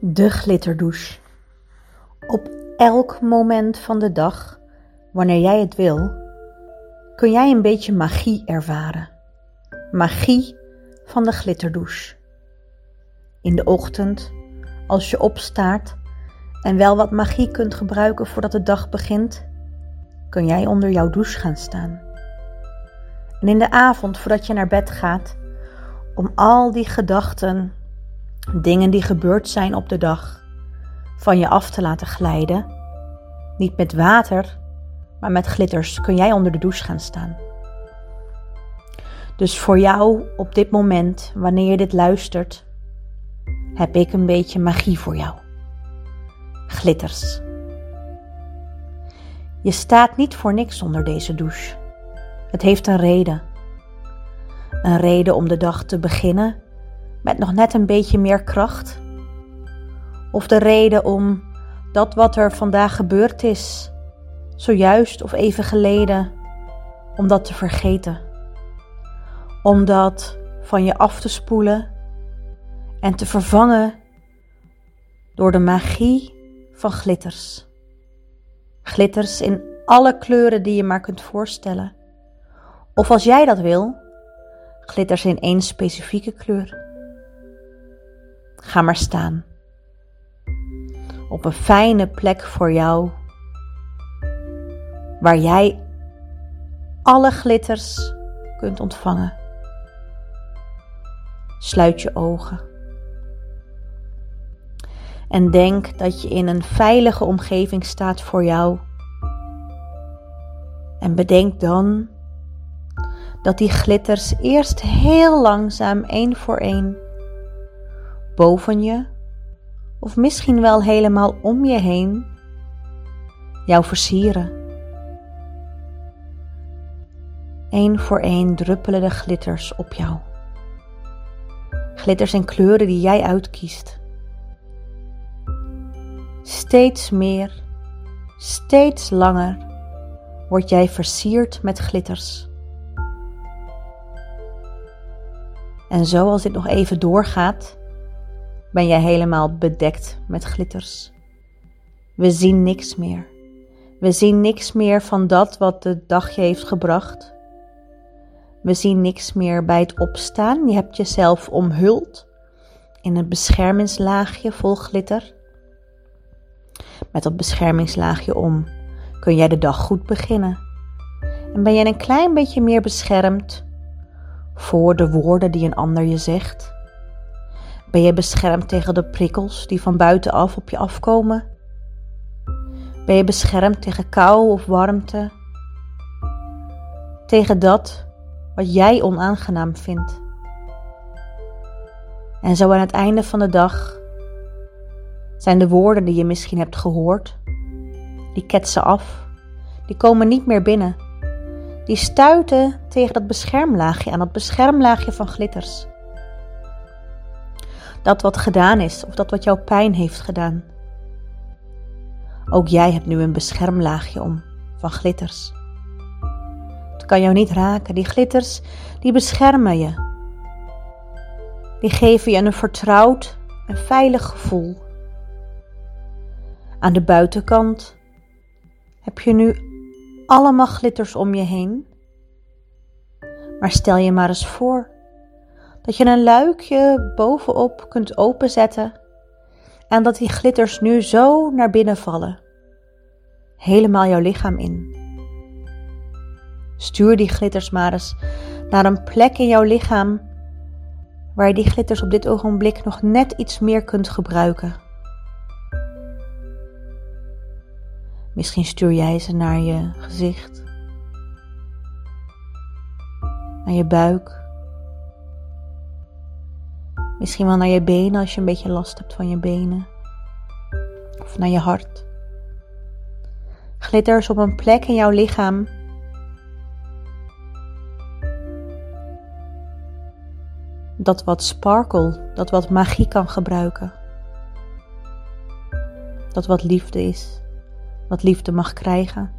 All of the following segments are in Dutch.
De glitterdouche. Op elk moment van de dag, wanneer jij het wil, kun jij een beetje magie ervaren. Magie van de glitterdouche. In de ochtend, als je opstaat en wel wat magie kunt gebruiken voordat de dag begint, kun jij onder jouw douche gaan staan. En in de avond, voordat je naar bed gaat, om al die gedachten dingen die gebeurd zijn op de dag van je af te laten glijden. Niet met water, maar met glitters kun jij onder de douche gaan staan. Dus voor jou op dit moment, wanneer je dit luistert, heb ik een beetje magie voor jou. Glitters. Je staat niet voor niks onder deze douche. Het heeft een reden. Een reden om de dag te beginnen met nog net een beetje meer kracht? Of de reden om dat wat er vandaag gebeurd is, zojuist of even geleden, om dat te vergeten? Om dat van je af te spoelen en te vervangen door de magie van glitters. Glitters in alle kleuren die je maar kunt voorstellen. Of als jij dat wil, glitters in één specifieke kleur. Ga maar staan. Op een fijne plek voor jou. Waar jij alle glitters kunt ontvangen. Sluit je ogen. En denk dat je in een veilige omgeving staat voor jou. En bedenk dan dat die glitters eerst heel langzaam één voor één boven je of misschien wel helemaal om je heen jou versieren. Eén voor één druppelen de glitters op jou. Glitters en kleuren die jij uitkiest. Steeds meer, steeds langer word jij versierd met glitters. En zo als dit nog even doorgaat, ben jij helemaal bedekt met glitters. We zien niks meer. We zien niks meer van dat wat de dag je heeft gebracht. We zien niks meer bij het opstaan. Je hebt jezelf omhuld in een beschermingslaagje vol glitter. Met dat beschermingslaagje om kun jij de dag goed beginnen. En ben jij een klein beetje meer beschermd voor de woorden die een ander je zegt ben je beschermd tegen de prikkels die van buitenaf op je afkomen? Ben je beschermd tegen kou of warmte? Tegen dat wat jij onaangenaam vindt? En zo aan het einde van de dag zijn de woorden die je misschien hebt gehoord, die ketsen af, die komen niet meer binnen. Die stuiten tegen dat beschermlaagje aan, dat beschermlaagje van glitters dat wat gedaan is of dat wat jouw pijn heeft gedaan. Ook jij hebt nu een beschermlaagje om van glitters. Het kan jou niet raken. Die glitters, die beschermen je. Die geven je een vertrouwd en veilig gevoel. Aan de buitenkant heb je nu allemaal glitters om je heen. Maar stel je maar eens voor dat je een luikje bovenop kunt openzetten en dat die glitters nu zo naar binnen vallen, helemaal jouw lichaam in. Stuur die glitters maar eens naar een plek in jouw lichaam waar je die glitters op dit ogenblik nog net iets meer kunt gebruiken. Misschien stuur jij ze naar je gezicht, naar je buik, Misschien wel naar je benen als je een beetje last hebt van je benen. Of naar je hart. Glitters op een plek in jouw lichaam. Dat wat sparkle, dat wat magie kan gebruiken. Dat wat liefde is, wat liefde mag krijgen.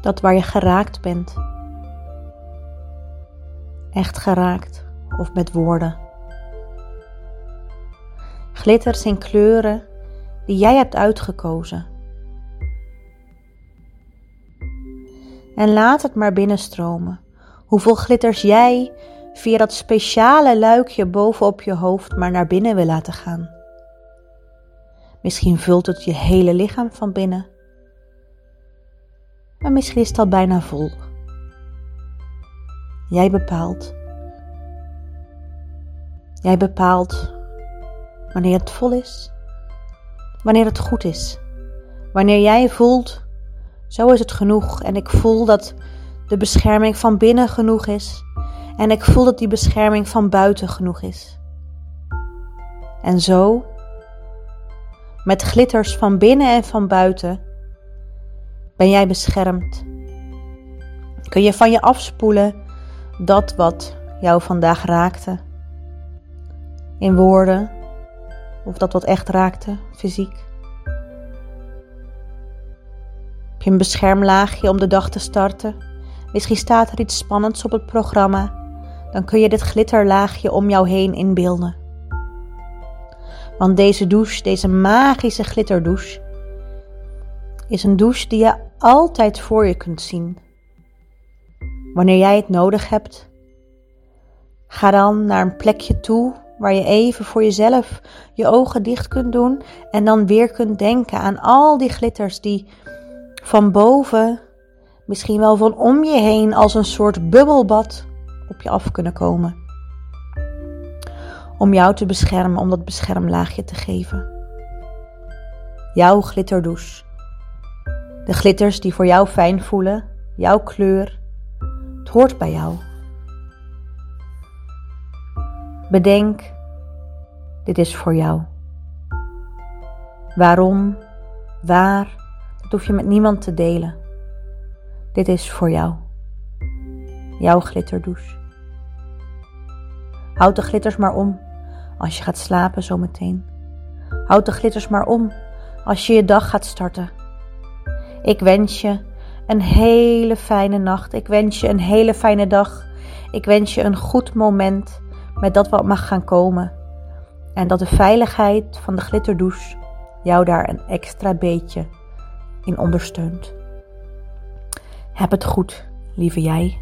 Dat waar je geraakt bent. Echt geraakt of met woorden. Glitters in kleuren die jij hebt uitgekozen. En laat het maar binnenstromen. Hoeveel glitters jij via dat speciale luikje bovenop je hoofd maar naar binnen wil laten gaan. Misschien vult het je hele lichaam van binnen. Maar misschien is het al bijna vol. Jij bepaalt. Jij bepaalt wanneer het vol is, wanneer het goed is. Wanneer jij voelt, zo is het genoeg en ik voel dat de bescherming van binnen genoeg is en ik voel dat die bescherming van buiten genoeg is. En zo, met glitters van binnen en van buiten, ben jij beschermd. Kun je van je afspoelen dat wat jou vandaag raakte. In woorden of dat wat echt raakte, fysiek. Heb je een beschermlaagje om de dag te starten? Misschien staat er iets spannends op het programma. Dan kun je dit glitterlaagje om jou heen inbeelden. Want deze douche, deze magische glitterdouche, is een douche die je altijd voor je kunt zien. Wanneer jij het nodig hebt, ga dan naar een plekje toe waar je even voor jezelf je ogen dicht kunt doen en dan weer kunt denken aan al die glitters die van boven, misschien wel van om je heen als een soort bubbelbad op je af kunnen komen. Om jou te beschermen, om dat beschermlaagje te geven. Jouw glitterdouche. De glitters die voor jou fijn voelen, jouw kleur. Het hoort bij jou. Bedenk, dit is voor jou. Waarom, waar, dat hoef je met niemand te delen. Dit is voor jou. Jouw glitterdouche. Houd de glitters maar om als je gaat slapen zometeen. Houd de glitters maar om als je je dag gaat starten. Ik wens je een hele fijne nacht. Ik wens je een hele fijne dag. Ik wens je een goed moment met dat wat mag gaan komen. En dat de veiligheid van de glitterdouche jou daar een extra beetje in ondersteunt. Heb het goed, lieve jij.